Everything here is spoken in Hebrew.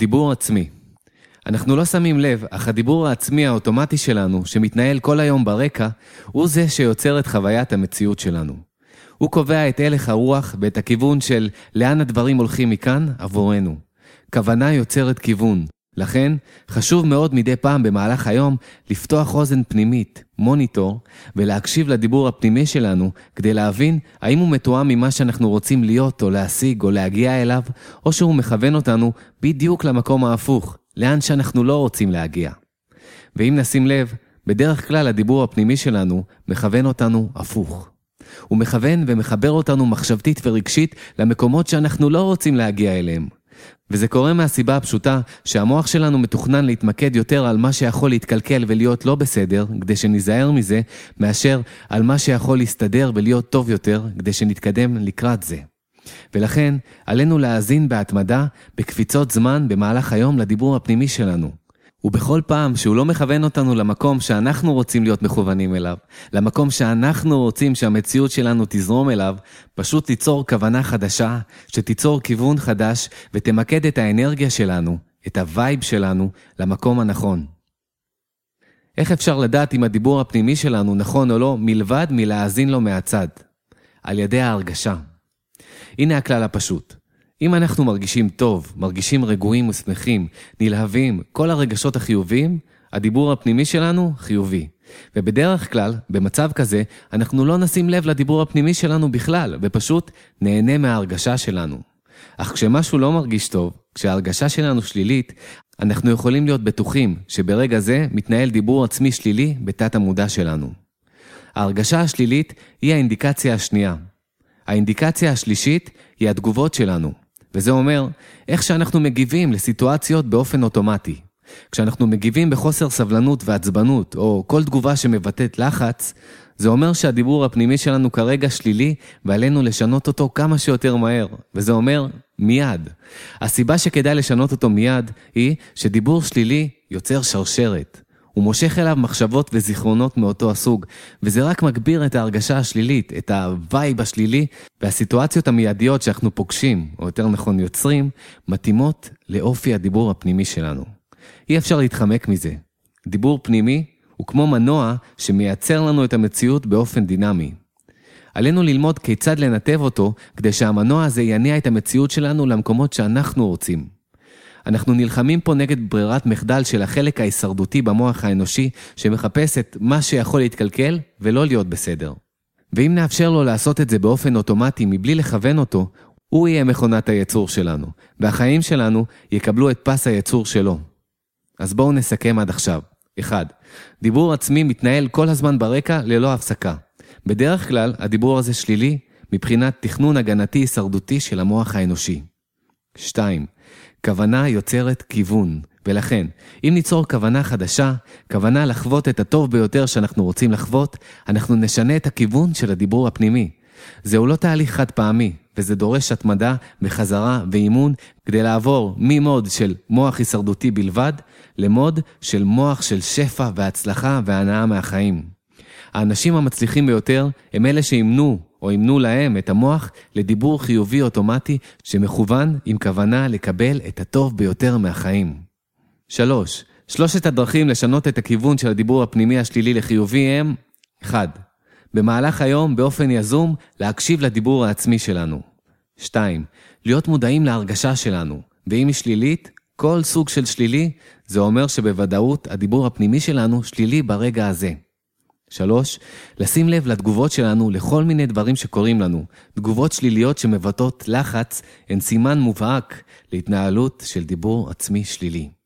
דיבור עצמי. אנחנו לא שמים לב, אך הדיבור העצמי האוטומטי שלנו, שמתנהל כל היום ברקע, הוא זה שיוצר את חוויית המציאות שלנו. הוא קובע את הלך הרוח ואת הכיוון של לאן הדברים הולכים מכאן עבורנו. כוונה יוצרת כיוון. לכן, חשוב מאוד מדי פעם במהלך היום לפתוח אוזן פנימית, מוניטור, ולהקשיב לדיבור הפנימי שלנו כדי להבין האם הוא מתואם ממה שאנחנו רוצים להיות או להשיג או להגיע אליו, או שהוא מכוון אותנו בדיוק למקום ההפוך, לאן שאנחנו לא רוצים להגיע. ואם נשים לב, בדרך כלל הדיבור הפנימי שלנו מכוון אותנו הפוך. הוא מכוון ומחבר אותנו מחשבתית ורגשית למקומות שאנחנו לא רוצים להגיע אליהם. וזה קורה מהסיבה הפשוטה שהמוח שלנו מתוכנן להתמקד יותר על מה שיכול להתקלקל ולהיות לא בסדר, כדי שניזהר מזה, מאשר על מה שיכול להסתדר ולהיות טוב יותר, כדי שנתקדם לקראת זה. ולכן, עלינו להאזין בהתמדה, בקפיצות זמן, במהלך היום לדיבור הפנימי שלנו. ובכל פעם שהוא לא מכוון אותנו למקום שאנחנו רוצים להיות מכוונים אליו, למקום שאנחנו רוצים שהמציאות שלנו תזרום אליו, פשוט תיצור כוונה חדשה, שתיצור כיוון חדש ותמקד את האנרגיה שלנו, את ה vibe שלנו, למקום הנכון. איך אפשר לדעת אם הדיבור הפנימי שלנו נכון או לא, מלבד מלהאזין לו מהצד? על ידי ההרגשה. הנה הכלל הפשוט. אם אנחנו מרגישים טוב, מרגישים רגועים ושמחים, נלהבים, כל הרגשות החיוביים, הדיבור הפנימי שלנו חיובי. ובדרך כלל, במצב כזה, אנחנו לא נשים לב לדיבור הפנימי שלנו בכלל, ופשוט נהנה מההרגשה שלנו. אך כשמשהו לא מרגיש טוב, כשההרגשה שלנו שלילית, אנחנו יכולים להיות בטוחים שברגע זה מתנהל דיבור עצמי שלילי בתת המודע שלנו. ההרגשה השלילית היא האינדיקציה השנייה. האינדיקציה השלישית היא התגובות שלנו. וזה אומר איך שאנחנו מגיבים לסיטואציות באופן אוטומטי. כשאנחנו מגיבים בחוסר סבלנות ועצבנות, או כל תגובה שמבטאת לחץ, זה אומר שהדיבור הפנימי שלנו כרגע שלילי, ועלינו לשנות אותו כמה שיותר מהר. וזה אומר מיד. הסיבה שכדאי לשנות אותו מיד, היא שדיבור שלילי יוצר שרשרת. הוא מושך אליו מחשבות וזיכרונות מאותו הסוג, וזה רק מגביר את ההרגשה השלילית, את ה vibe השלילי, והסיטואציות המיידיות שאנחנו פוגשים, או יותר נכון יוצרים, מתאימות לאופי הדיבור הפנימי שלנו. אי אפשר להתחמק מזה. דיבור פנימי הוא כמו מנוע שמייצר לנו את המציאות באופן דינמי. עלינו ללמוד כיצד לנתב אותו, כדי שהמנוע הזה יניע את המציאות שלנו למקומות שאנחנו רוצים. אנחנו נלחמים פה נגד ברירת מחדל של החלק ההישרדותי במוח האנושי, שמחפש את מה שיכול להתקלקל ולא להיות בסדר. ואם נאפשר לו לעשות את זה באופן אוטומטי מבלי לכוון אותו, הוא יהיה מכונת הייצור שלנו, והחיים שלנו יקבלו את פס הייצור שלו. אז בואו נסכם עד עכשיו. 1. דיבור עצמי מתנהל כל הזמן ברקע ללא הפסקה. בדרך כלל, הדיבור הזה שלילי מבחינת תכנון הגנתי הישרדותי של המוח האנושי. 2. כוונה יוצרת כיוון, ולכן, אם ניצור כוונה חדשה, כוונה לחוות את הטוב ביותר שאנחנו רוצים לחוות, אנחנו נשנה את הכיוון של הדיבור הפנימי. זהו לא תהליך חד פעמי, וזה דורש התמדה וחזרה ואימון כדי לעבור ממוד של מוח הישרדותי בלבד, למוד של מוח של שפע והצלחה והנאה מהחיים. האנשים המצליחים ביותר הם אלה שאימנו או אימנו להם את המוח לדיבור חיובי אוטומטי שמכוון עם כוונה לקבל את הטוב ביותר מהחיים. 3. שלושת הדרכים לשנות את הכיוון של הדיבור הפנימי השלילי לחיובי הם 1. במהלך היום, באופן יזום, להקשיב לדיבור העצמי שלנו. 2. להיות מודעים להרגשה שלנו, ואם היא שלילית, כל סוג של שלילי, זה אומר שבוודאות הדיבור הפנימי שלנו שלילי ברגע הזה. שלוש, לשים לב לתגובות שלנו לכל מיני דברים שקורים לנו. תגובות שליליות שמבטאות לחץ הן סימן מובהק להתנהלות של דיבור עצמי שלילי.